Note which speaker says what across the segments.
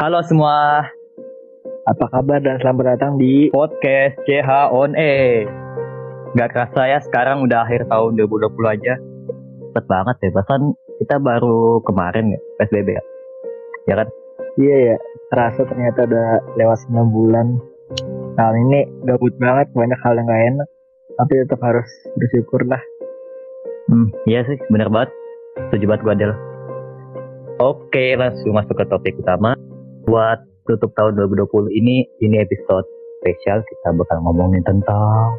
Speaker 1: Halo semua,
Speaker 2: Apa kabar dan selamat datang di
Speaker 1: podcast CH on E. Gak kerasa ya sekarang udah akhir tahun 2020 aja. Cepet banget ya, bahkan kita baru kemarin ya, PSBB ya. Ya kan?
Speaker 2: Iya ya, terasa ternyata udah lewat 9 bulan. Tahun ini gabut banget, banyak hal yang gak enak. Tapi tetap harus bersyukur lah.
Speaker 1: Hmm, iya sih, bener banget. Setuju banget gue Del. Oke, langsung masuk ke topik utama. Buat tutup tahun 2020 ini, ini episode spesial kita bakal ngomongin tentang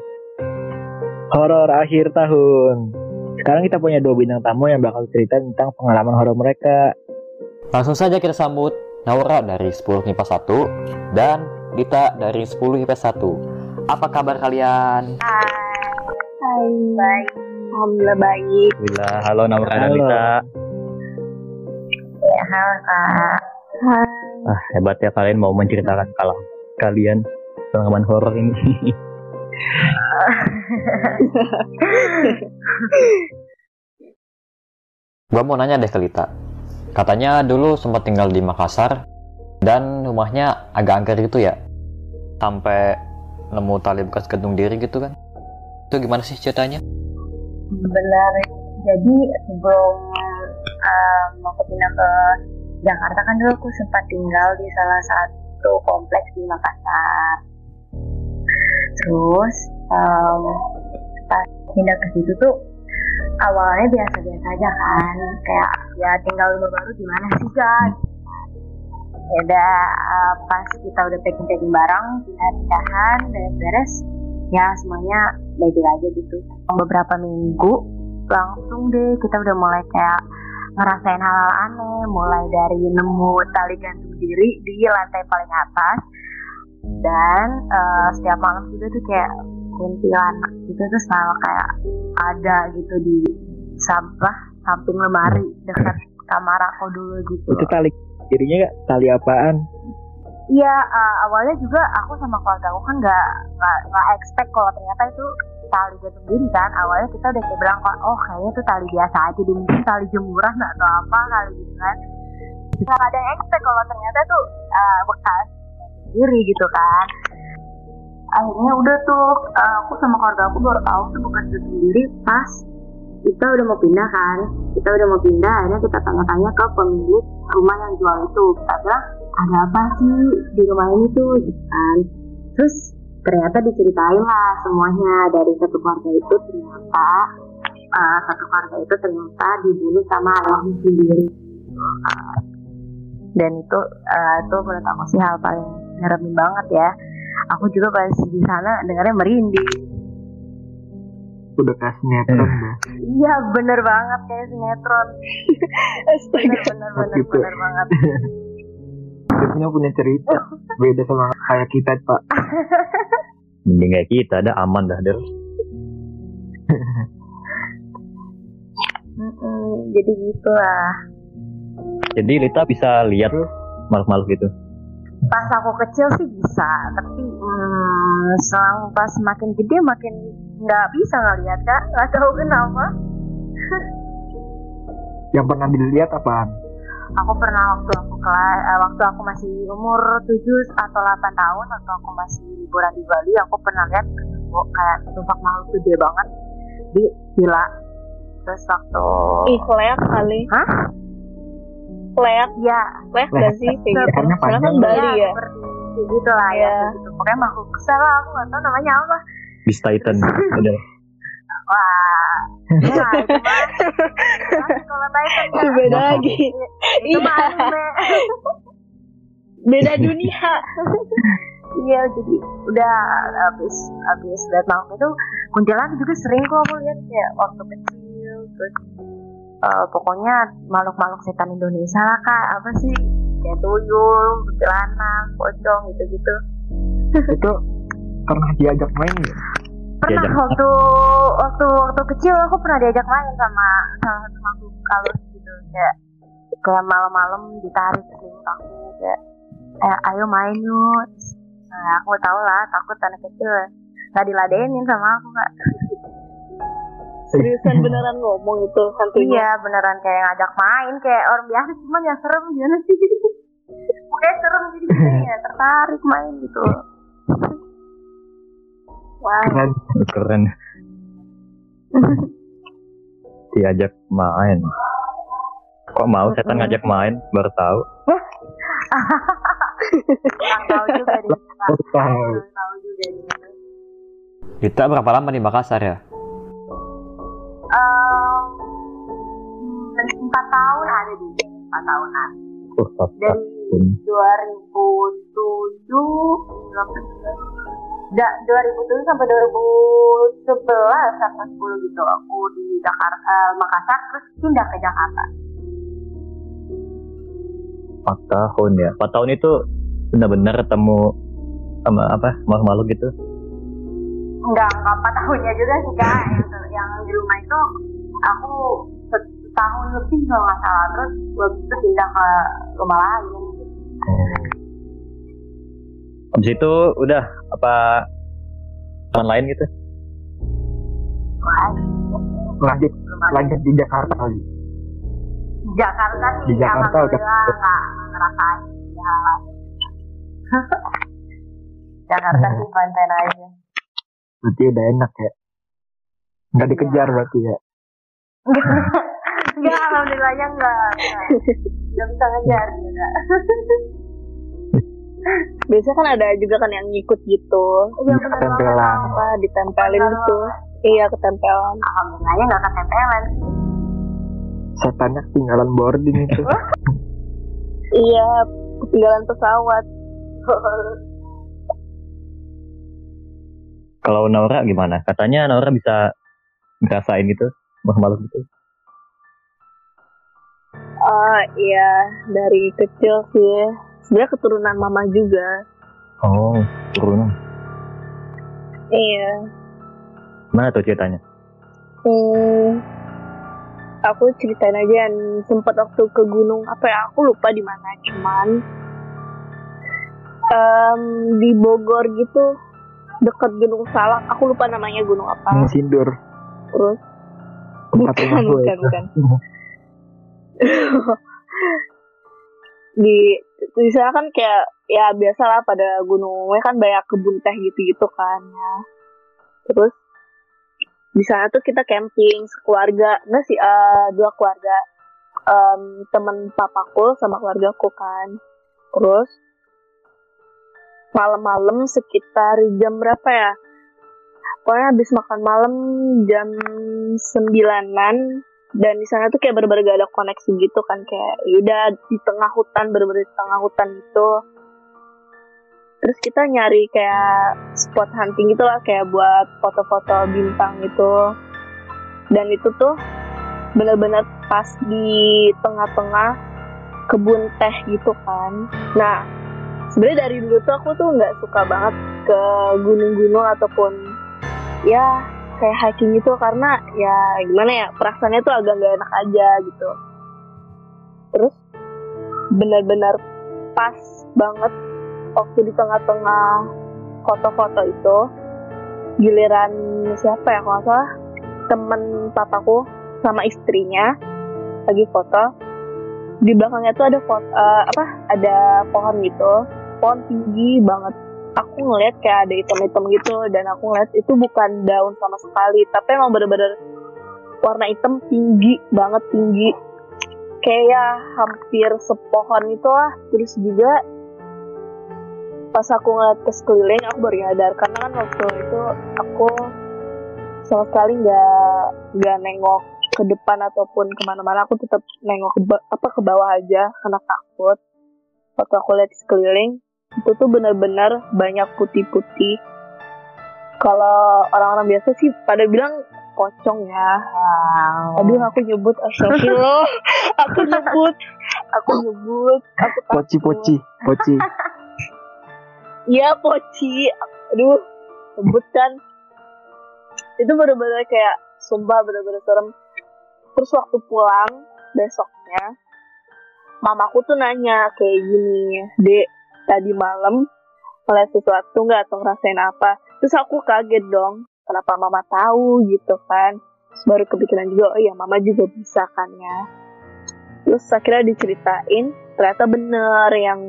Speaker 2: Horor akhir tahun. Sekarang kita punya dua bintang tamu yang bakal cerita tentang pengalaman horor mereka.
Speaker 3: Langsung saja kita sambut Naura dari 10 MIPA 1 dan Dita dari 10 IPS 1. Apa kabar kalian?
Speaker 4: Hai. Baik. Alhamdulillah baik.
Speaker 1: Bila halo Naura dan
Speaker 2: Halo.
Speaker 1: Dita.
Speaker 4: Ya, halo kak. Hai.
Speaker 1: Ah, hebat ya kalian mau menceritakan kalau kalian pengalaman horor ini.
Speaker 3: Gua mau nanya deh ke Lita. Katanya dulu sempat tinggal di Makassar dan rumahnya agak angker gitu ya. Sampai nemu tali bekas gantung diri gitu kan. Itu gimana sih ceritanya?
Speaker 4: Benar. Jadi sebelum um, aku pindah ke Jakarta kan dulu aku sempat tinggal di salah satu kompleks di Makassar. Terus um, pas pindah ke situ tuh awalnya biasa-biasa aja kan, kayak ya tinggal rumah baru gimana sih kan? Ya udah pas kita udah packing-packing barang, pindah-pindahan, beres-beres, ya semuanya baik aja gitu. Beberapa minggu langsung deh kita udah mulai kayak ngerasain hal-hal aneh mulai dari nemu tali gantung diri di lantai paling atas dan eh, setiap malam juga tuh kayak kuntilanak gitu tuh selalu kayak ada gitu di sampah samping lemari dekat kamar aku dulu gitu
Speaker 2: Itu tali dirinya gak? Tali apaan?
Speaker 4: Iya, eh, awalnya juga aku sama keluarga aku kan nggak nggak expect kalau ternyata itu tali gantung diri kan. Awalnya kita udah kayak bilang kok, oh kayaknya itu tali biasa aja, deh mungkin tali jemuran atau apa kali gitu kan. Nggak ada yang expect kalau ternyata itu eh, bekas gantung diri gitu kan. Akhirnya udah tuh, eh, aku sama keluarga aku baru tahu tuh bekas gantung diri pas kita udah mau pindah kan. Kita udah mau pindah, akhirnya kita tanya-tanya ke pemilik rumah yang jual itu. Kita bilang, ada apa sih di rumah ini tuh gitu kan terus ternyata diceritain lah semuanya. Dari satu keluarga itu ternyata uh, satu keluarga itu ternyata dibunuh sama ayahnya sendiri. Uh, dan itu uh, itu menurut aku sih hal paling ngeremin banget ya. Aku juga pas di sana dengarnya merinding.
Speaker 2: Udah kayak sinetron dah.
Speaker 4: iya bener banget kayak sinetron. Bener bener bener bener banget.
Speaker 2: Biasanya punya cerita. Beda sama kayak kita, Pak.
Speaker 1: Mending kayak kita, ada aman dah.
Speaker 4: Mm-mm, jadi gitulah
Speaker 1: Jadi Lita bisa lihat makhluk-makhluk gitu.
Speaker 4: pas aku kecil sih bisa tapi hmm, selang pas makin gede makin nggak bisa ngeliat kak nggak tahu kenapa
Speaker 2: Yang pernah dilihat apaan?
Speaker 4: Aku pernah waktu aku kelas eh, waktu aku masih umur 7 atau 8 tahun atau aku masih liburan di Bali aku pernah lihat oh, kayak tumpak makhluk gede banget di villa terus waktu
Speaker 5: Ih, leak kali.
Speaker 4: Hah?
Speaker 5: Leak,
Speaker 4: ya
Speaker 5: leak gak sih? Kayak gitu.
Speaker 2: Karena
Speaker 5: Soalnya kan. Bali
Speaker 4: ya,
Speaker 5: ya.
Speaker 4: seperti gitu lah ya
Speaker 5: Iya.
Speaker 4: kayak gitu pokoknya makhluk besar lah aku nggak tahu namanya apa
Speaker 1: Beast Titan. Udah.
Speaker 4: Wah, ya kalau Titan ya,
Speaker 5: Beda lagi.
Speaker 4: itu mah
Speaker 5: Iya.
Speaker 4: anime.
Speaker 5: Beda dunia.
Speaker 4: Iya, jadi udah habis habis lihat makhluk itu kuntilanak juga sering kok aku lihat ya waktu kecil terus eh, pokoknya makhluk-makhluk setan Indonesia lah kak apa sih kayak tuyul, kuntilanak, pocong gitu-gitu.
Speaker 2: Itu pernah diajak main nggak?
Speaker 4: Pernah
Speaker 1: Diajak-
Speaker 4: waktu waktu waktu kecil aku pernah diajak main sama salah satu makhluk halus gitu. Kayak kayak malam-malam ditarik selimut aku kayak eh, ayo main yuk. Nah aku tahu lah takut anak kecil nggak diladenin sama aku kak.
Speaker 5: Seriusan beneran ngomong itu hantunya.
Speaker 4: iya beneran kayak ngajak main kayak orang biasa cuman yang serem gimana sih? Kayak serem jadi ya tertarik main gitu
Speaker 5: Wah,
Speaker 2: Keren.
Speaker 1: Keren. Diajak main. Kok mau setan ngajak main? Baru tahu.
Speaker 4: Juga
Speaker 2: tahu.
Speaker 4: Juga deh
Speaker 3: Kita berapa lama di Makassar ya?
Speaker 4: Em, empat tahun ada di empat tahunan
Speaker 1: Uh, top, top.
Speaker 4: dari 2007 da, 2007 sampai 2011 atau 10 gitu. Aku di Jakarta eh, Makassar terus pindah ke Jakarta.
Speaker 1: 4 tahun ya. 4 tahun itu benar-benar ketemu sama apa makhluk-makhluk gitu.
Speaker 4: enggak enggak empat tahunnya juga sih kak. Yang, yang di rumah itu aku setahun lebih kalau nggak salah. Terus waktu itu pindah ke rumah lain
Speaker 1: Habis itu udah apa teman lain gitu?
Speaker 2: Lanjut lanjut di Jakarta kali.
Speaker 4: di Jakarta sih
Speaker 2: Di Jakarta udah-
Speaker 4: nggak ngerasain ya Jakarta sih konten aja
Speaker 2: Berarti udah enak ya. Nggak dikejar berarti ya.
Speaker 4: enggak alhamdulillahnya enggak enggak Nggak bisa ngejar juga
Speaker 5: biasanya kan ada juga kan yang ngikut gitu.
Speaker 4: iya
Speaker 2: Bisa
Speaker 4: bener
Speaker 2: tempelan.
Speaker 4: banget
Speaker 5: Apa ditempelin
Speaker 4: Bener
Speaker 5: gitu.
Speaker 4: banget.
Speaker 5: Iya, ketempelan.
Speaker 4: alhamdulillahnya nggak ketempelan
Speaker 2: Setannya ketinggalan boarding itu.
Speaker 5: Iya, ketinggalan pesawat.
Speaker 1: Kalau Naura gimana? Katanya Naura bisa ngerasain gitu makhluk gitu.
Speaker 5: Oh iya, dari kecil sih. Sebenarnya keturunan mama juga.
Speaker 1: Oh, turunan.
Speaker 5: Iya.
Speaker 1: Mana tuh ceritanya?
Speaker 5: Hmm, aku ceritain aja yang sempat waktu ke gunung apa ya aku lupa di mana cuman em, di Bogor gitu dekat Gunung Salak aku lupa namanya gunung apa
Speaker 2: sindur.
Speaker 5: terus
Speaker 2: Tempat
Speaker 5: bukan bukan bukan di di sana kan kayak ya biasalah pada gunungnya kan banyak kebun teh gitu-gitu kan ya. Terus di sana tuh kita camping sekeluarga enggak sih eh, dua keluarga Em, temen papaku sama keluargaku kan. Terus malam-malam sekitar jam berapa ya? Pokoknya habis makan malam jam sembilanan dan di sana tuh kayak bener-bener gak ada koneksi gitu kan kayak udah di tengah hutan bener-bener di tengah hutan itu terus kita nyari kayak spot hunting gitu lah kayak buat foto-foto bintang gitu. Dan itu tuh bener-bener pas di tengah-tengah kebun teh gitu kan. Nah sebenarnya dari dulu tuh aku tuh nggak suka banget ke gunung-gunung ataupun ya kayak hiking gitu karena ya gimana ya perasaannya tuh agak nggak enak aja gitu. Terus benar-benar pas banget waktu di tengah-tengah foto-foto itu giliran siapa ya kalau salah temen papaku sama istrinya lagi foto. Di belakangnya tuh ada foto eh, apa ada pohon gitu. Pohon tinggi banget aku ngeliat kayak ada hitam-hitam gitu dan aku ngeliat itu bukan daun sama sekali tapi emang bener-bener warna hitam tinggi banget tinggi. Kayak hampir sepohon itu lah terus juga pas aku ngeliat ke sekeliling aku baru nyadar. Karena kan waktu itu aku sama sekali nggak nggak nengok ke depan ataupun ke mana-mana. Aku tetap nengok ke apa ke bawah aja karena takut. Waktu aku lihat sekeliling itu tuh benar-benar banyak putih-putih. Kalau orang-orang biasa sih pada bilang pocong ya. Aduh aku nyebut astagfirullah aku nyebut. Aku nyebut. Aku takut.
Speaker 2: Poci poci. Poci.
Speaker 5: Iya poci. Aduh Sebut kan. Itu bener-bener kayak Sumpah bener-bener serem. Terus waktu pulang Besoknya Mamaku tuh nanya Kayak gini Dek Tadi malam Ngeliat sesuatu nggak Atau ngerasain apa Terus aku kaget dong Kenapa mama tahu gitu kan Terus baru kepikiran juga Oh iya mama juga bisa kan ya Terus akhirnya diceritain Ternyata bener yang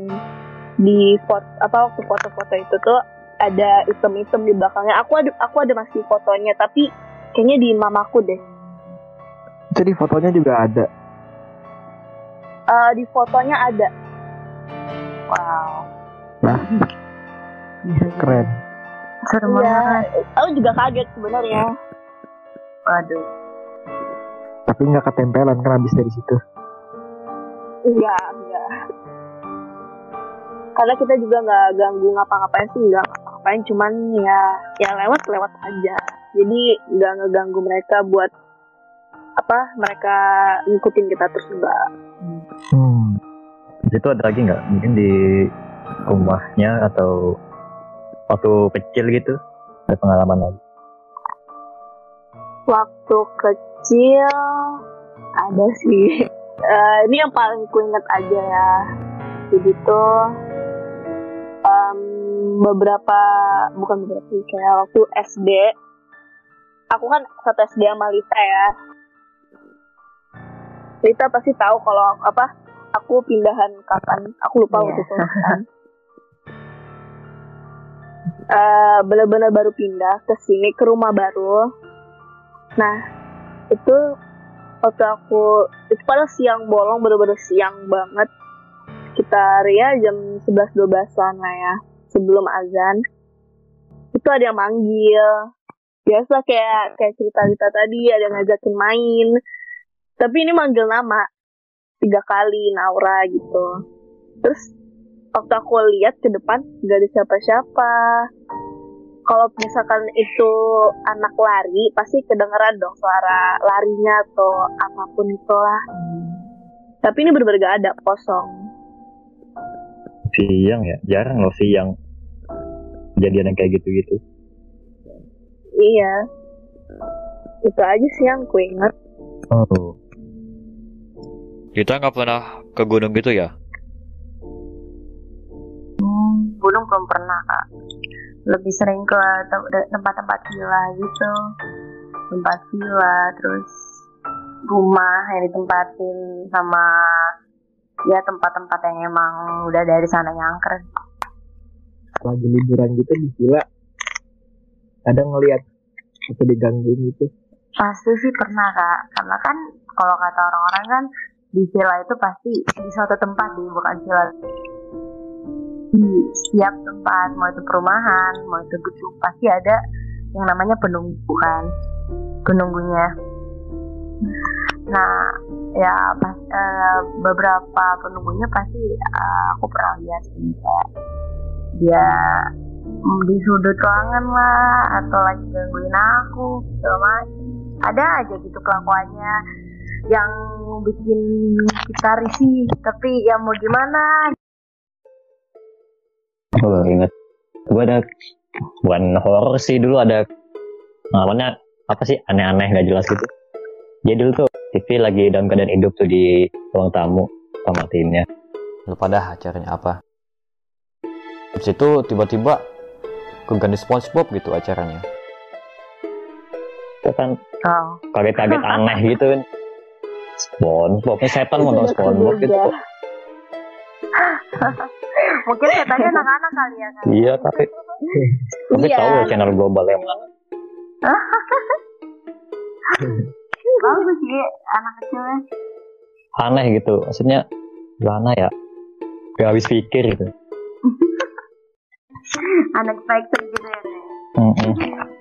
Speaker 5: di foto apa waktu foto-foto itu tuh ada item-item di belakangnya. Aku ada aku ada masih fotonya tapi kayaknya di mamaku deh.
Speaker 2: Jadi fotonya juga ada.
Speaker 5: Eh, di fotonya ada.
Speaker 4: Wow.
Speaker 2: Nah, keren.
Speaker 4: Serem
Speaker 5: Iya.
Speaker 4: banget.
Speaker 5: Aku juga kaget sebenarnya.
Speaker 4: Waduh.
Speaker 2: Tapi nggak ketempelan kan habis dari situ.
Speaker 5: Enggak, enggak. Karena kita juga nggak ganggu ngapa-ngapain sih, nggak ngapa-ngapain, cuman ya ya lewat lewat aja. Jadi nggak ngeganggu mereka buat apa mereka ngikutin kita terus enggak.
Speaker 2: Hmm.
Speaker 1: Di situ ada lagi nggak? Mungkin di rumahnya atau waktu kecil gitu ada pengalaman lagi.
Speaker 5: Waktu kecil ada sih. Eh, ini yang paling ku inget aja ya. Jadi tuh em, beberapa bukan beberapa sih, kayak waktu SD. Aku kan satu SD sama Lita ya. Lita pasti tahu kalau apa aku pindahan kapan. Aku lupa
Speaker 4: Iya.
Speaker 5: waktu itu. kapan. Eh, benar-benar baru pindah ke sini ke rumah baru. Nah, itu waktu aku itu pada siang bolong bener-bener siang banget. Sekitar ya jam 11 12-an lah ya sebelum azan. Itu ada yang manggil. Biasa kayak kayak cerita-cerita tadi ada yang ngajakin main. Tapi ini manggil nama tiga kali Naura gitu. Terus waktu aku lihat ke depan gak ada siapa-siapa kalau misalkan itu anak lari pasti kedengeran dong suara larinya atau apa pun itulah. Tapi ini bener-bener gak ada kosong.
Speaker 1: Siang ya, jarang loh siang. Kejadian yang kayak gitu-gitu.
Speaker 5: iya. Itu aja sih yang ku inget
Speaker 1: Oh,
Speaker 3: Kita nggak pernah ke gunung gitu ya?
Speaker 4: Hmm, gunung belum pernah kak. Lebih sering ke tempat-tempat villa gitu. Tempat villa, terus rumah yang ditempatin sama ya tempat-tempat yang emang udah dari sana nyangker.
Speaker 2: Lagi liburan gitu di villa. Kadang ngeliat atau digangguin gitu.
Speaker 4: Pasti sih pernah kak, karena kan kalau kata orang-orang kan di villa itu pasti di suatu tempat di bukan villa di setiap tempat mau itu perumahan mau itu gedung pasti ada yang namanya penunggu kan penunggunya. Nah ya pas eh, beberapa penunggunya pasti eh, aku pernah lihat kayak dia di sudut ruangan lah atau lagi gangguin aku macam ada aja gitu kelakuannya yang bikin kita risih tapi ya mau gimana
Speaker 1: aku baru inget. Gue ada bukan horor sih dulu ada pengalamannya apa sih aneh-aneh nggak jelas gitu. Jadi dulu tuh TV lagi dalam keadaan hidup tuh di ruang tamu sama timnya.
Speaker 3: Lupa dah acaranya apa. Habis itu tiba-tiba keganti SpongeBob gitu acaranya.
Speaker 1: Itu kan
Speaker 4: oh
Speaker 1: kaget-kaget aneh gitu kan. SpongeBob, setan mau nonton SpongeBob gitu.
Speaker 4: Mungkin katanya anak-anak kali ya kan
Speaker 1: Iya tapi tapi
Speaker 5: Iya.
Speaker 1: tahu loh channel global yang mana.
Speaker 4: bagus sih anak kecilnya
Speaker 1: Aneh gitu, maksudnya gimana ya? Gak habis pikir gitu.
Speaker 4: anak factory gitu ya.
Speaker 1: Mm-mm.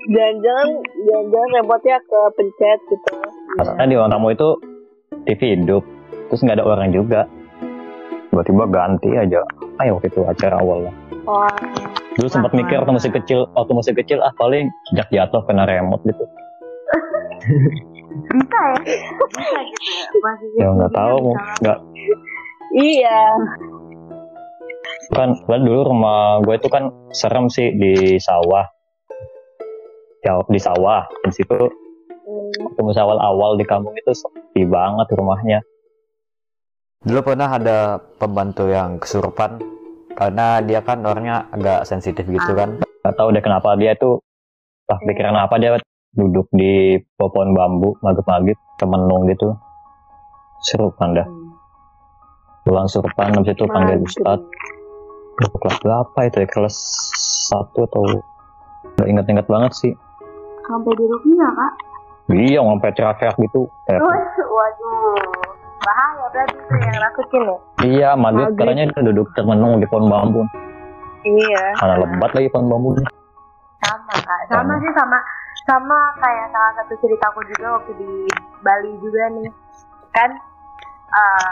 Speaker 5: jangan-jangan jangan-jangan remote-nya ke pencet gitu
Speaker 1: Karena di ruang tamu itu TV hidup, terus nggak ada orang juga. Tiba-tiba ganti aja. Ayo waktu itu acara awalnya.
Speaker 5: oh
Speaker 1: Dulu sempat mikir waktu masih kecil, waktu masih kecil ah paling sejak jatuh kena remote gitu.
Speaker 4: bisa ya bisa gitu ya masih
Speaker 1: Ya nggak tahu, nggak
Speaker 5: iya
Speaker 1: kan kan dulu rumah gue itu kan serem sih di sawah. Ya di sawah di situ
Speaker 5: Hmm,
Speaker 1: ketemu awal-awal di kampung itu sepi banget rumahnya.
Speaker 3: Dulu pernah ada pembantu yang kesurupan karena dia kan orangnya agak sensitif gitu kan.
Speaker 1: Gak tahu deh kenapa dia tuh lah pikiran apa dia duduk di pohon bambu maghrib-maghrib temenung gitu. Seru kan dah. Pulang surupan habis itu panggil ustad kelas berapa itu ya kelas satu atau nggak ingat-ingat banget sih
Speaker 4: Sampai di Rukia kak.
Speaker 1: iya sampai teriak-teriak gitu Teriak.
Speaker 4: Waduh, waduh. Berarti itu yang ya.
Speaker 1: iya maghrib katanya dia duduk termenung di pohon bambu
Speaker 5: Iya.
Speaker 1: karena lebat lagi pohon bambu
Speaker 4: Sama kak. Sama sih sama sama kayak salah satu ceritaku juga waktu di Bali juga nih. Kan eh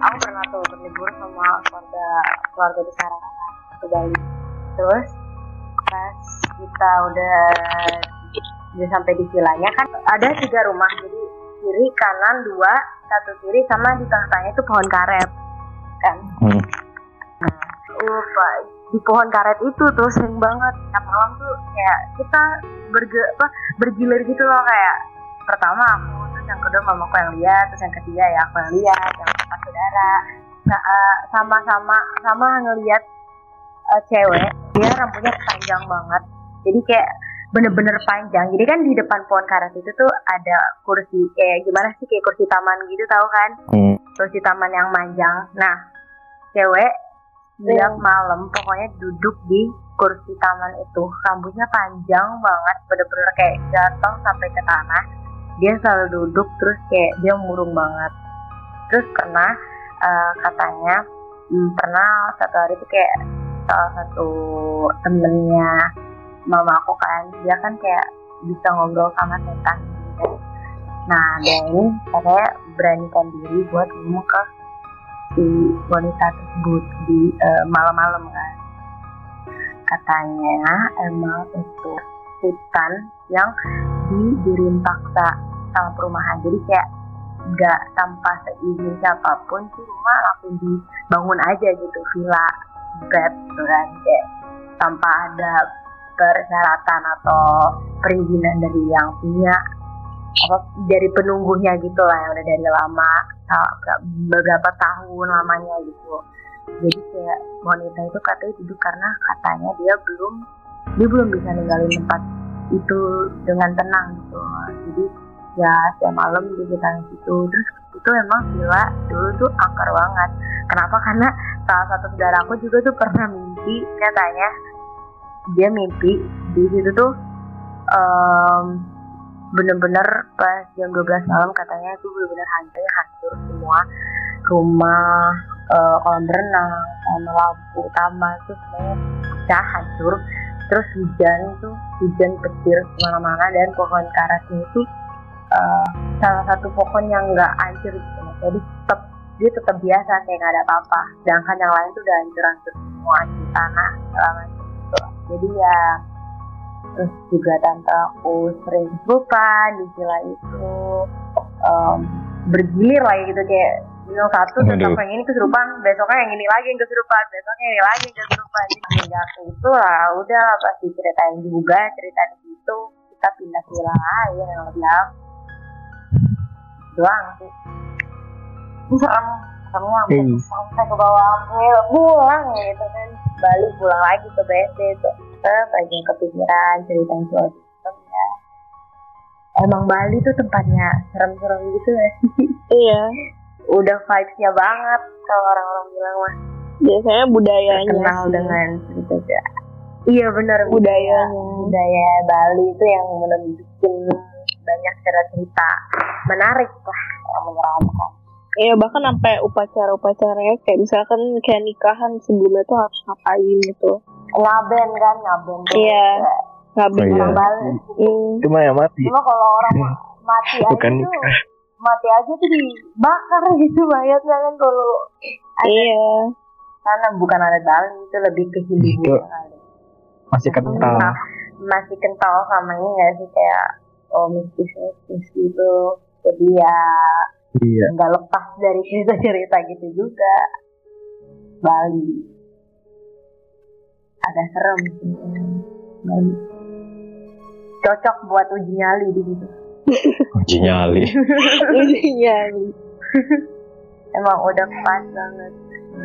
Speaker 4: aku pernah tuh berlibur sama keluarga keluarga besar ke Bali. Terus pas kita udah udah sampai di vilanya kan ada tiga rumah jadi kiri kanan dua satu kiri sama di tengah-tengahnya itu pohon karet kan?
Speaker 1: Hmm.
Speaker 4: Uh, Pak, di pohon karet itu tuh sering banget. Tiap malam tuh kayak kita berge apa bergilir gitu loh kayak pertama aku terus yang kedua mamaku yang lihat terus yang ketiga ya aku yang lihat yang keempat saudara. Nah, eh, sama-sama sama ngelihat eh, cewek dia rambutnya panjang banget. Jadi kayak bener-bener panjang jadi kan di depan pohon karet itu tuh ada kursi kayak gimana sih kayak kursi taman gitu tahu kan
Speaker 1: Hmm.
Speaker 4: kursi taman yang panjang. Nah, cewek tiap malam pokoknya duduk di kursi taman itu, rambutnya panjang banget, bener-bener kayak jatuh sampai ke tanah. Dia selalu duduk terus kayak dia murung banget. Terus pernah eh, katanya hmm, pernah satu hari itu kayak salah satu temennya mama aku kan, dia kan kayak bisa ngobrol sama setan gitu. Nah, dia ini katanya beranikan diri buat ngomong ke si wanita tersebut di eh, malam-malam kan. Katanya emang itu hutan yang didiriin paksa sama perumahan. Jadi kayak nggak tanpa seizin siapa pun tuh rumah langsung dibangun aja gitu villa bed gitu kan kayak tanpa ada persyaratan atau perizinan dari yang punya apa dari penunggunya gitu lah yang udah dari lama ta- beberapa tahun lamanya gitu. Jadi kayak wanita itu katanya duduk karena katanya dia belum dia belum bisa ninggalin tempat itu dengan tenang gitu. Jadi ya setiap malam di situ. Terus itu emang gila dulu tuh angker banget. Kenapa? Karena salah satu saudara aku juga tuh pernah mimpi katanya dia mimpi. Di situ tuh em, bener-bener pas jam 12 malam katanya itu bener-bener hancur hancur semua. Rumah eh, kolam berenang sama lampu taman tuh semuanya pecah hancur. Terus hujan tuh hujan petir ke mana-mana dan pohon karasnya itu eh, salah satu pohon yang nggak hancur gitu. Jadi tetap dia tetap biasa kayak nggak ada apa-apa. Sedangkan yang lain tuh udah hancur-hancur semua di tanah jadi ya terus juga tante aku sering kesurupan di villa itu em, bergilir lagi gitu kayak minum satu apa yang ini kesurupan besoknya yang ini lagi yang kesurupan besoknya yang ini lagi yang kesurupan jadi semenjak itu lah udah lah pasti ceritain juga cerita di situ kita pindah villa lain yang lebih aman. doang sih serem semua
Speaker 2: Iya.
Speaker 4: sampai ke bawah pulang gitu kan Bali pulang lagi ke BSD itu. Tetap aja kepikiran ceritain soal sistem ya. Emang Bali tuh tempatnya serem-serem gitu ya? Sih
Speaker 5: Iya.
Speaker 4: udah vibesnya banget kalau orang-orang bilang mah.
Speaker 5: Biasanya budayanya
Speaker 4: terkenal
Speaker 5: sih.
Speaker 4: dengan cerita iya benar
Speaker 5: budayanya.
Speaker 4: budaya. Bali itu yang menunjukin banyak cerita-cerita menarik lah yang menyeramkan
Speaker 5: Iya bahkan sampai upacara-upacaranya kayak misalkan kayak nikahan sebelumnya tuh harus ngapain gitu.
Speaker 4: ngaben kan ngaben.
Speaker 5: Iya. Nggak
Speaker 1: Oh, iya.
Speaker 5: Hmm.
Speaker 2: Cuma yang mati.
Speaker 4: cuma kalau orang ma- mati aja
Speaker 2: Bukan
Speaker 4: tuh
Speaker 2: nikah.
Speaker 4: mati aja tuh dibakar gitu mayatnya kan kalau ada
Speaker 5: Iya.
Speaker 4: karena bukan ada Bali itu lebih ke Hindu
Speaker 2: Masih kental.
Speaker 4: Nah, masih kental sama ini nggak sih kayak oh mistis mistis gitu jadi ya
Speaker 2: Iya.
Speaker 4: nggak lepas dari cerita-cerita gitu juga Bali agak serem sih Bali cocok buat uji nyali di situ
Speaker 1: uji nyali
Speaker 5: Iya.
Speaker 4: emang udah pas banget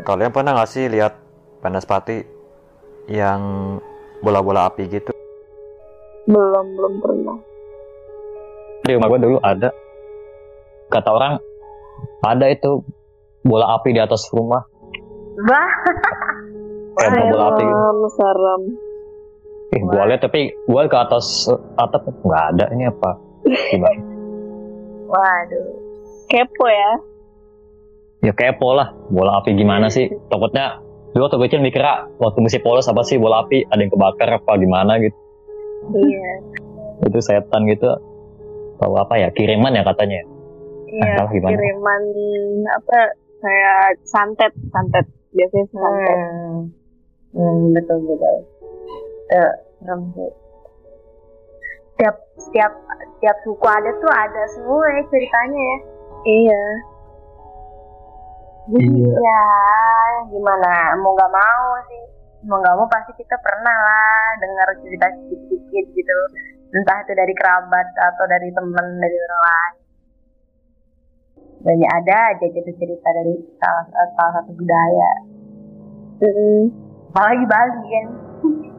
Speaker 3: Kalian pernah nggak sih lihat Pati yang bola-bola api gitu?
Speaker 5: belum belum pernah.
Speaker 1: di rumah gua dulu ada kata orang ada itu bola api di atas rumah
Speaker 4: Wah,
Speaker 1: lempar bola api
Speaker 5: serem
Speaker 3: Eh, gua lihat tapi gua ke atas eh, atap nggak ada ini apa? Gimana?
Speaker 4: Waduh.
Speaker 5: kepo ya
Speaker 3: Ya kepo lah, bola api gimana sih? Takutnya dulu waktu kecil mikir waktu musim polos apa sih bola api ada yang kebakar apa gimana gitu.
Speaker 5: iya
Speaker 3: Itu setan gitu. Tahu apa ya? Kiriman ya katanya.
Speaker 5: Iya
Speaker 3: Ah, gimana?
Speaker 5: kiriman apa kayak santet santet biasanya santet
Speaker 4: Hmm. Hmm, betul betul. Eh, serem sih. Setiap setiap setiap suku ada tuh ada semua ya ceritanya ya.
Speaker 5: iya
Speaker 4: Jadi
Speaker 2: Iya.
Speaker 4: ya gimana mau nggak mau sih mau nggak mau pasti kita pernah lah dengar cerita sedikit-sedikit gitu entah itu dari kerabat atau dari teman dari orang lain banyak ada aja gitu cerita dari salah, salah satu budaya.
Speaker 5: Mm-mm.
Speaker 4: apalagi Bali kan?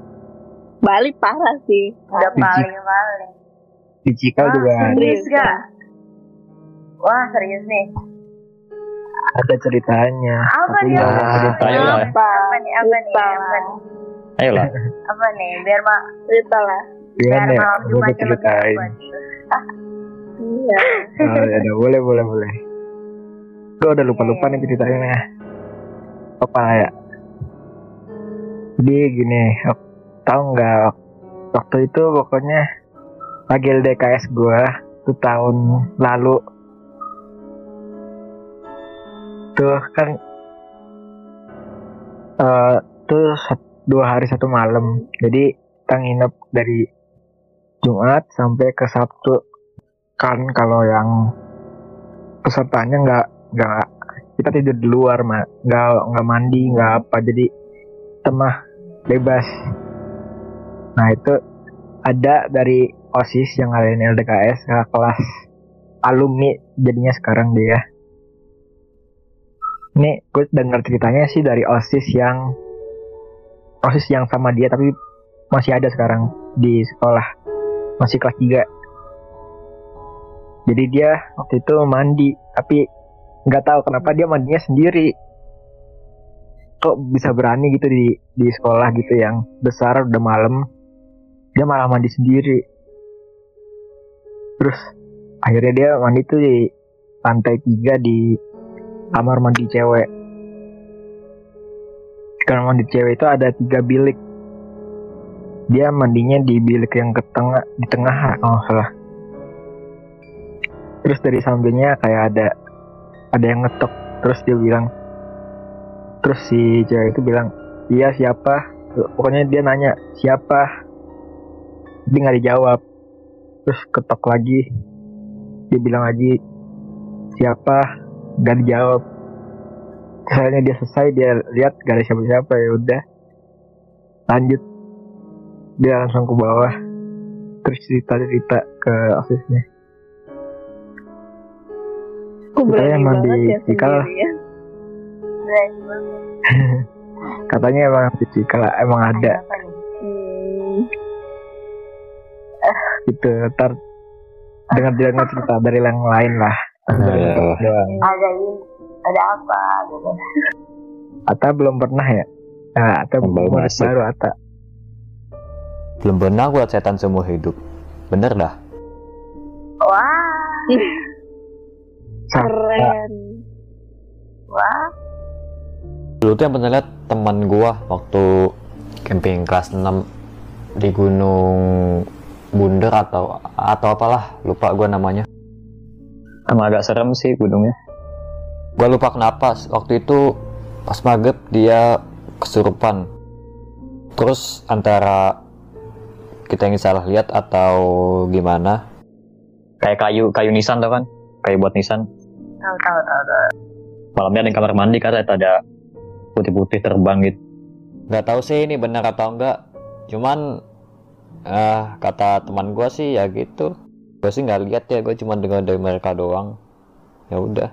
Speaker 5: Bali parah sih.
Speaker 4: Udah paling paling Wah,
Speaker 2: juga.
Speaker 4: serius gak wah serius nih.
Speaker 2: Ada ceritanya.
Speaker 4: apa nih?
Speaker 3: ayo lah.
Speaker 5: apa
Speaker 4: apa nih? Apa nih?
Speaker 5: Cerita
Speaker 4: apa
Speaker 5: lah.
Speaker 4: nih?
Speaker 3: Ayolah.
Speaker 4: apa nih? Biar mak
Speaker 5: cerita lah.
Speaker 4: Biar
Speaker 2: ya?
Speaker 4: malam
Speaker 2: Gue
Speaker 4: Jumatnya lebih
Speaker 2: ceritain.
Speaker 5: iya.
Speaker 2: Oh, ya boleh, boleh, boleh. Gue udah lupa-lupa nih ceritanya. Apa ya? Jadi gini, tahu nggak waktu itu pokoknya lagi LDKS gue tuh tahun lalu tuh kan eh tuh dua hari satu malam jadi kita nginep dari Jumat sampai ke Sabtu kan kalau yang pesertanya nggak nggak kita tidur di luar mah nggak nggak mandi nggak apa. Jadi temah bebas. Nah itu ada dari osis yang ngadain LDKS ke kelas alumni jadinya sekarang dia. Ini gue dengar ceritanya sih dari osis yang osis yang sama dia tapi masih ada sekarang di sekolah. Masih kelas 3 jadi dia waktu itu mandi tapi nggak tahu kenapa dia mandinya sendiri. Kok bisa berani gitu di di sekolah gitu yang besar udah malam. Dia malah mandi sendiri. Terus akhirnya dia mandi tuh di lantai tiga di kamar mandi cewek. Kamar mandi cewek itu ada tiga bilik. Dia mandinya di bilik yang ke tengah di tengah nggak salah. Terus dari sampingnya kayak ada ada yang ngetok. Terus dia bilang terus si cewek itu bilang iya siapa? Pokoknya dia nanya siapa? Dia nggak dijawab. Terus ketok lagi. Dia bilang lagi siapa? Nggak dijawab. Akhirnya dia selesai dia lihat gak ada siapa-siapa ya udah. Lanjut. Dia langsung ke bawah. Terus cerita cerita ke osisnya
Speaker 5: aku berani
Speaker 2: emang
Speaker 5: banget
Speaker 2: di
Speaker 5: ya
Speaker 2: Cikal.
Speaker 5: sendiri ya
Speaker 4: Berani banget.
Speaker 2: katanya emang di Cikal emang ada?
Speaker 5: Hmm,
Speaker 2: gitu ntar dengar dengar cerita dari yang lain lah
Speaker 3: Iya.
Speaker 2: doang
Speaker 4: ada ini ada apa gitu
Speaker 2: Ata belum pernah ya nah, Ata
Speaker 3: Yang baru
Speaker 2: Ata
Speaker 3: Belum pernah liat setan seumur hidup. Bener dah.
Speaker 4: wah
Speaker 5: keren
Speaker 4: wah
Speaker 3: Dulu tuh yang pernah liat teman gua waktu camping kelas 6 di Gunung Bunder atau atau apalah lupa gua namanya.
Speaker 1: Emang agak serem sih gunungnya.
Speaker 3: Gua lupa kenapa waktu itu pas maghrib dia kesurupan. Terus antara kita yang salah lihat atau gimana?
Speaker 1: Kayak kayu kayu nisan tau kan? Kayu buat nisan.
Speaker 4: Tahu tahu tahu tahu
Speaker 1: Malamnya ada di kamar mandi kata ada putih-putih terbang gitu.
Speaker 3: nggak tahu sih ini benar atau enggak. Cuman eh kata teman gua sih ya gitu. Gue sih nggak lihat ya gue cuma dengar dari mereka doang. Ya udah.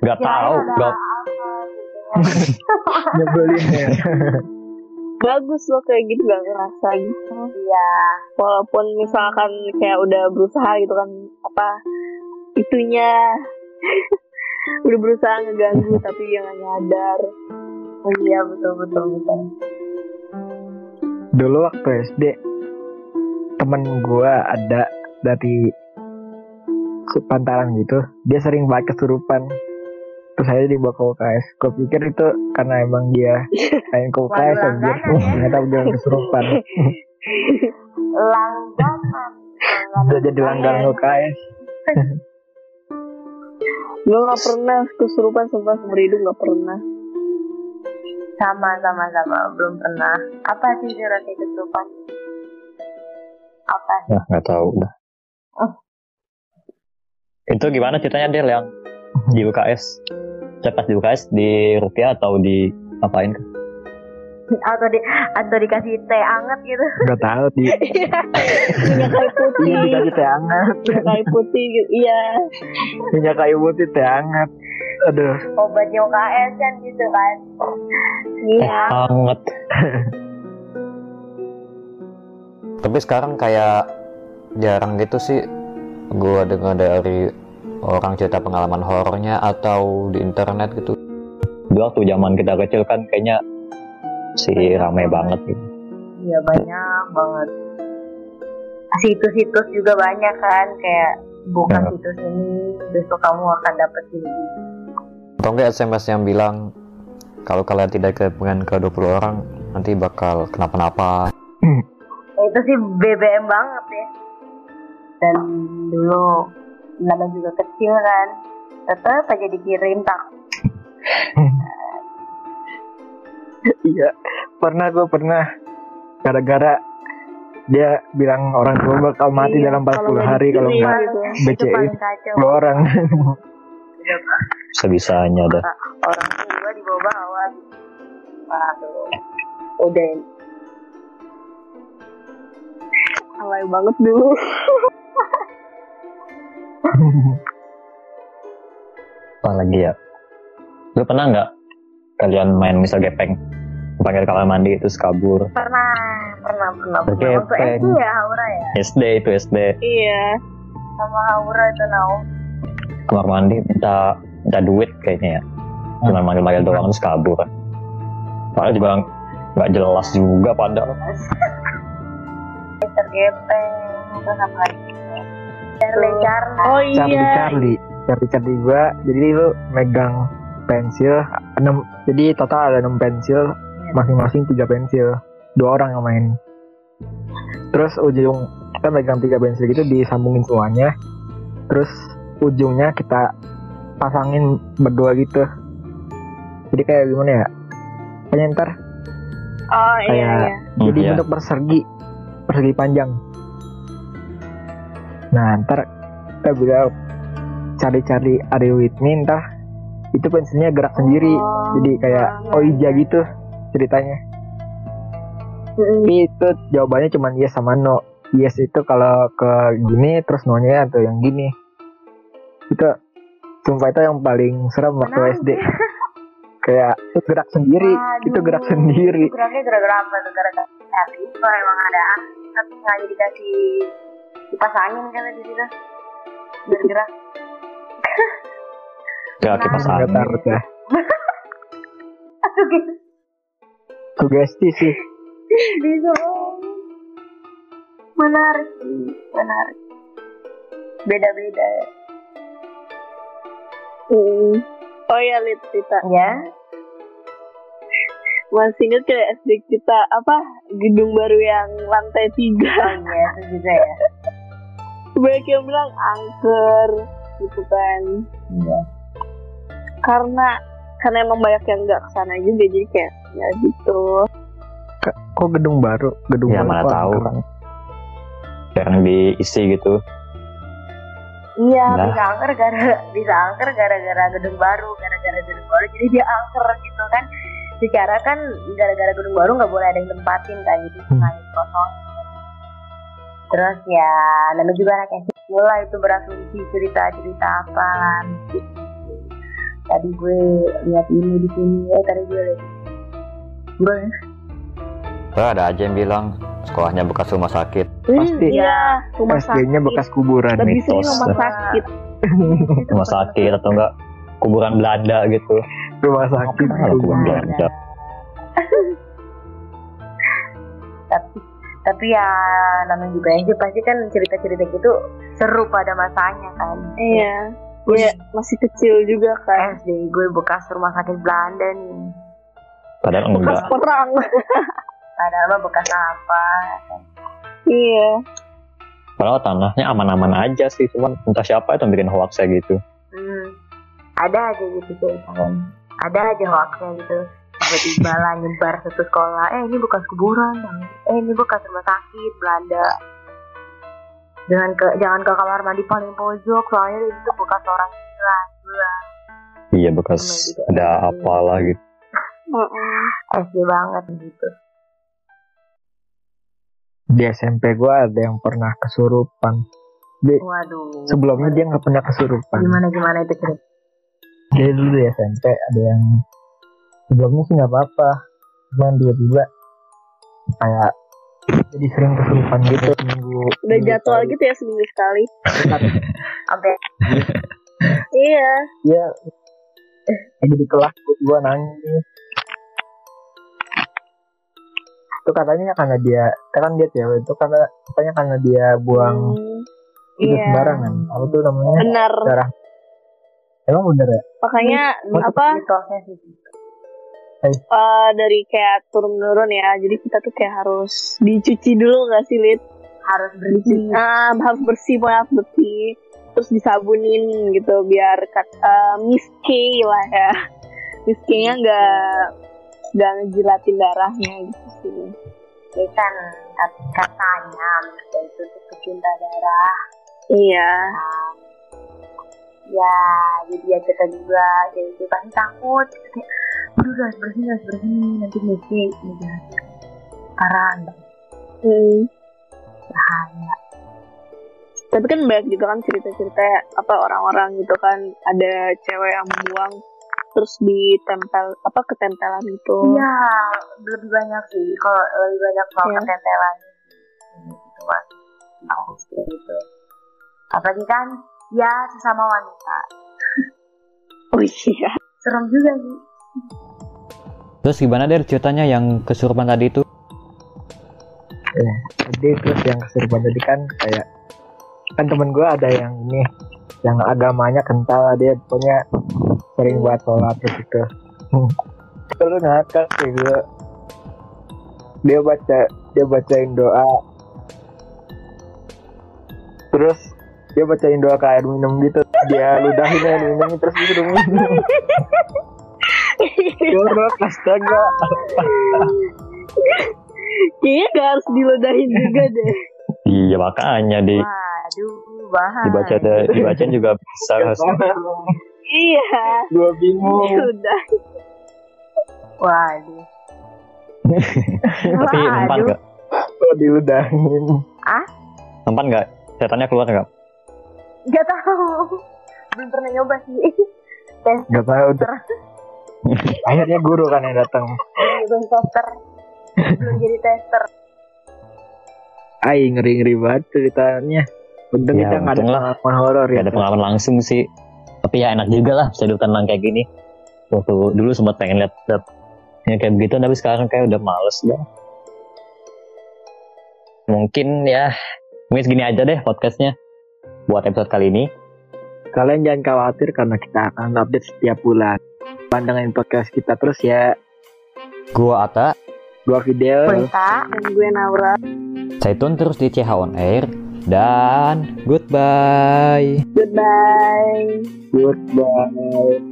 Speaker 1: Gak tahu, gak
Speaker 4: gitu ya.
Speaker 2: nyebelin ya
Speaker 5: bagus loh kayak gitu gak ngerasa gitu.
Speaker 4: Iya.
Speaker 5: Walaupun misalkan kayak udah berusaha gitu kan apa itunya. Udah berusaha ngeganggu tapi dia nggak nyadar.
Speaker 4: Oh iya betul betul betul.
Speaker 2: dulu waktu SD temen gua ada dari pantaran gitu. Dia sering banget kesurupan terus saya dibawa ke UKS gue pikir itu karena emang dia main ke UKS
Speaker 4: langganan ya.
Speaker 2: ternyata dia kesurupan
Speaker 4: Langganan.
Speaker 2: udah jadi langganan UKS
Speaker 5: gue nggak pernah kesurupan sumpah seumur hidup nggak pernah
Speaker 4: Sama sama sama belum pernah. Apa sih roti kesurupan? Apa?
Speaker 3: Nah, nggak tahu dah.
Speaker 4: Oh.
Speaker 3: Itu gimana ceritanya Del yang di UKS? Saya pas di UKS di rupiah atau di apain?
Speaker 4: Atau di atau dikasih teh anget gitu?
Speaker 2: nggak tahu di
Speaker 5: minyak kayu putih
Speaker 2: iya dikasih teh hangat
Speaker 5: minyak kayu putih gitu. iya
Speaker 2: minyak kayu putih teh hangat aduh
Speaker 4: Obatnya UKS kan gitu kan?
Speaker 5: iya
Speaker 3: Hangat. Tapi sekarang kayak jarang gitu sih gua dengar dari orang cerita pengalaman horornya atau di internet gitu. Dulu waktu zaman kita kecil kan kayaknya si rame banget gitu.
Speaker 4: Iya banyak banget. Situs-situs juga banyak kan kayak buka
Speaker 3: Ya.
Speaker 4: situs ini besok kamu akan dapet ini.
Speaker 3: Atau enggak SMS yang bilang kalau kalian tidak kepengen ke 20 orang nanti bakal kenapa-napa.
Speaker 4: Ya, itu sih BBM banget ya. Dan dulu namanya juga kecil kan, tetap aja dikirim tak.
Speaker 2: iya pernah gue pernah gara-gara dia bilang orang tua bakal mati
Speaker 5: Iya,
Speaker 2: dalam
Speaker 5: kalau
Speaker 2: 40
Speaker 5: nggak
Speaker 2: hari kalau nggak
Speaker 5: gitu.
Speaker 4: Itu
Speaker 2: BCI
Speaker 4: paling kacau.
Speaker 2: 10 orang
Speaker 3: Sebisanya dah.
Speaker 4: Orang tua di bawah-bawah. Waduh. Udah
Speaker 5: alay banget dulu
Speaker 3: Apa lagi ya? Lu pernah nggak kalian main misal gepeng? Panggil kamar mandi terus kabur.
Speaker 4: pernah pernah pernah pernah
Speaker 3: Oke,
Speaker 4: waktu. SD ya Haura ya
Speaker 3: SD itu SD.
Speaker 5: iya
Speaker 4: sama Haura itu nau
Speaker 3: Kamar mandi minta minta duit kayaknya ya. Cuma manggil-manggil doang terus kabur. Padahal juga nggak jelas juga padahal.
Speaker 4: tergepeng terus apa lagi Charlie Charlie.
Speaker 5: Oh
Speaker 2: Charlie
Speaker 5: iya.
Speaker 2: Charlie. Charlie Charlie gua. Jadi lu megang pensil enam jadi total ada enam pensil. Masing-masing tiga pensil. Dua orang yang main. Terus ujung kita megang tiga pensil gitu disambungin semuanya. Terus ujungnya kita pasangin berdua gitu. Jadi kayak gimana ya? Kayak ntar
Speaker 5: oh iya
Speaker 2: Kayak-
Speaker 5: iya.
Speaker 3: Hmm,
Speaker 2: jadi
Speaker 3: iya.
Speaker 2: bentuk persegi persegi panjang nah ntar kita bilang cari-cari are you with me ntar itu pensilnya gerak sendiri.
Speaker 5: Oh,
Speaker 2: jadi kayak oija gitu ceritanya. Tapi itu jawabannya cuma yes sama no. Yes itu kalau ke gini terus no nya atau yang gini. Itu sumpah itu yang paling serem waktu? SD kayak itu gerak sendiri.
Speaker 4: Aduh.
Speaker 2: itu gerak sendiri.
Speaker 4: Geraknya gara-gara apa tuh? Charlie itu emang ada tapi sengaja dikasih dipasangin kan di situ. Bergerak.
Speaker 3: Gak kipas
Speaker 4: Nah,
Speaker 2: nggak
Speaker 3: angin.
Speaker 2: ya.
Speaker 4: Aduh,
Speaker 2: sugesti sih.
Speaker 4: Bisa menarik. Sih menarik. Beda-beda ya.
Speaker 5: Hmm. oh iya lihat cerita
Speaker 4: ya
Speaker 5: masih inget kayak SD kita apa gedung baru yang lantai tiga.
Speaker 4: Oh iya itu juga ya
Speaker 5: banyak yang bilang angker gitu kan
Speaker 4: iya
Speaker 5: karena karena emang banyak yang nggak ke sana juga jadi kayak ya gitu
Speaker 2: kok gedung baru gedung
Speaker 3: Ya,
Speaker 2: baru
Speaker 3: mana tahu.
Speaker 2: angker?
Speaker 3: Jarang diisi gitu.
Speaker 4: Iya,
Speaker 3: Nah.
Speaker 4: bisa angker gara bisa angker gara-gara gedung baru, gara-gara gedung baru jadi dia angker gitu kan. Secara kan gara-gara gedung baru nggak boleh ada yang tempatin kan, jadi
Speaker 2: Hmm.
Speaker 4: sengaja kosong. Terus ya, namanya juga anak SD lah itu berasumsi cerita-cerita apa. Tadi gue lihat ini di sini, eh tadi gue lihat ini. Gue
Speaker 3: Wah, ada aja yang bilang sekolahnya bekas rumah sakit.
Speaker 2: Pasti.
Speaker 5: iya rumah
Speaker 2: SD-nya
Speaker 5: sakit
Speaker 2: bekas kuburan
Speaker 5: lebih sering
Speaker 3: mitos.
Speaker 5: rumah sakit
Speaker 3: Rumah sakit atau enggak
Speaker 1: kuburan Belanda gitu
Speaker 2: rumah sakit
Speaker 1: kuburan.
Speaker 4: Belanda tapi tapi ya namanya juga aja pasti kan cerita-cerita gitu seru pada masanya kan
Speaker 5: Iya. Iya, masih kecil juga kan.
Speaker 4: SD gue bekas rumah sakit Belanda nih
Speaker 1: padahal
Speaker 5: Bekas
Speaker 1: enggak
Speaker 5: perang.
Speaker 4: padahal mah bekas apa
Speaker 5: iya.
Speaker 1: padahal tanahnya aman-aman aja sih cuman entah siapa itu yang bikin hoax kayak gitu
Speaker 4: hmm. ada aja gitu kan ada aja hoaxnya gitu tiba-tiba lah nyebar satu sekolah. Eh ini bekas kuburan. Eh ini bekas rumah sakit Belanda. Jangan ke jangan ke kamar mandi paling pojok soalnya itu bekas orang gila gila.
Speaker 1: Iya bekas ada apalah gitu.
Speaker 5: Heeh.
Speaker 4: SD banget gitu.
Speaker 2: Di SMP gua ada yang pernah kesurupan.
Speaker 4: Waduh.
Speaker 2: sebelumnya dia nggak pernah kesurupan.
Speaker 4: Gimana gimana itu cerita
Speaker 2: jadi dulu di SMP ada yang sebelumnya sih nggak apa-apa cuman tiba-tiba kayak jadi sering kesurupan gitu minggu
Speaker 5: Udah jadwal gitu ya seminggu sekali.
Speaker 4: sampai
Speaker 5: Iya.
Speaker 2: Iya. Lagi di kelas gua nangis. Itu katanya karena dia, kan dia cewek itu karena katanya karena dia buang
Speaker 5: Hmm,
Speaker 2: itu
Speaker 5: Iya.
Speaker 2: sembarangan. Apa tuh namanya?
Speaker 5: Benar.
Speaker 2: Darah. Emang bener ya?
Speaker 5: Makanya apa
Speaker 4: sih
Speaker 5: eh, dari kayak turun menurun ya. Jadi kita tuh kayak harus dicuci dulu gak sih, Lid?
Speaker 4: harus bersih
Speaker 5: Ah, harus bersih, pokoknya harus bersih. Terus disabunin gitu biar kat, eh, Miss K lah ya. Miss K-nya nggak nggak ngejilatin darahnya gitu sih.
Speaker 4: ya kan kat- katanya itu tuh pecinta darah
Speaker 5: Iya.
Speaker 4: Ya jadi ya kita juga jadi dia pasti takut kayak aduh harus bersih harus bersih nanti ini jahat parah
Speaker 5: Hmm.
Speaker 4: bahaya
Speaker 5: Tapi kan banyak juga kan cerita-cerita apa orang-orang gitu kan ada cewek yang buang terus ditempel apa ketempelan itu.
Speaker 4: iya lebih banyak sih kalau lebih banyak soal
Speaker 5: Iya.
Speaker 4: ketempelan gitu takut gitu apalagi kan ya sesama wanita.
Speaker 5: Oh iya.
Speaker 4: serem juga sih.
Speaker 3: Terus gimana deh ceritanya yang kesurupan tadi itu?
Speaker 2: Jadi terus yang kesurupan tadi kan kayak kan temen gua ada yang ini yang agamanya kental dia punya sering buat sholat terus itu itu lu nakal sih gua. Dia baca dia bacain doa. Terus dia bacain doa ke air minum gitu dia ludahin air minum terus dia minum jorok astaga
Speaker 5: Kayaknya gak harus diledahin juga deh.
Speaker 3: Iya makanya di
Speaker 4: waduh bahaya
Speaker 3: dibaca dibacain juga bisa.
Speaker 5: iya.
Speaker 2: gua bingung
Speaker 5: Sudah.
Speaker 4: waduh
Speaker 3: Tapi mempan nggak?
Speaker 2: kok diludahin
Speaker 3: Mempan nggak? Setannya keluar nggak?
Speaker 4: Gak tahu. Belum pernah nyoba sih. Tes
Speaker 2: nggak tahu tuh akhirnya guru kan yang datang
Speaker 4: belum tester. Belum jadi tester.
Speaker 2: Ay ngeri ngeri banget ceritanya Untung
Speaker 3: Ya,
Speaker 2: kita nggak ada pengalaman horor ya
Speaker 3: Gak ada pengalaman langsung sih. Tapi ya enak juga lah bisa hidup tenang kayak gini. Waktu dulu sempat pengen lihat lihat yang kayak begitu tapi sekarang kayak udah males dah. Mungkin ya mungkin segini aja deh podcastnya buat episode kali ini.
Speaker 2: Kalian jangan khawatir karena kita akan update setiap bulan Pandangin podcast kita terus ya
Speaker 3: Gua Ata,
Speaker 2: Dua video
Speaker 4: Kulita.
Speaker 5: Dan gue Naura.
Speaker 3: stay tune terus di CH On Air dan goodbye.
Speaker 5: Goodbye.
Speaker 2: Goodbye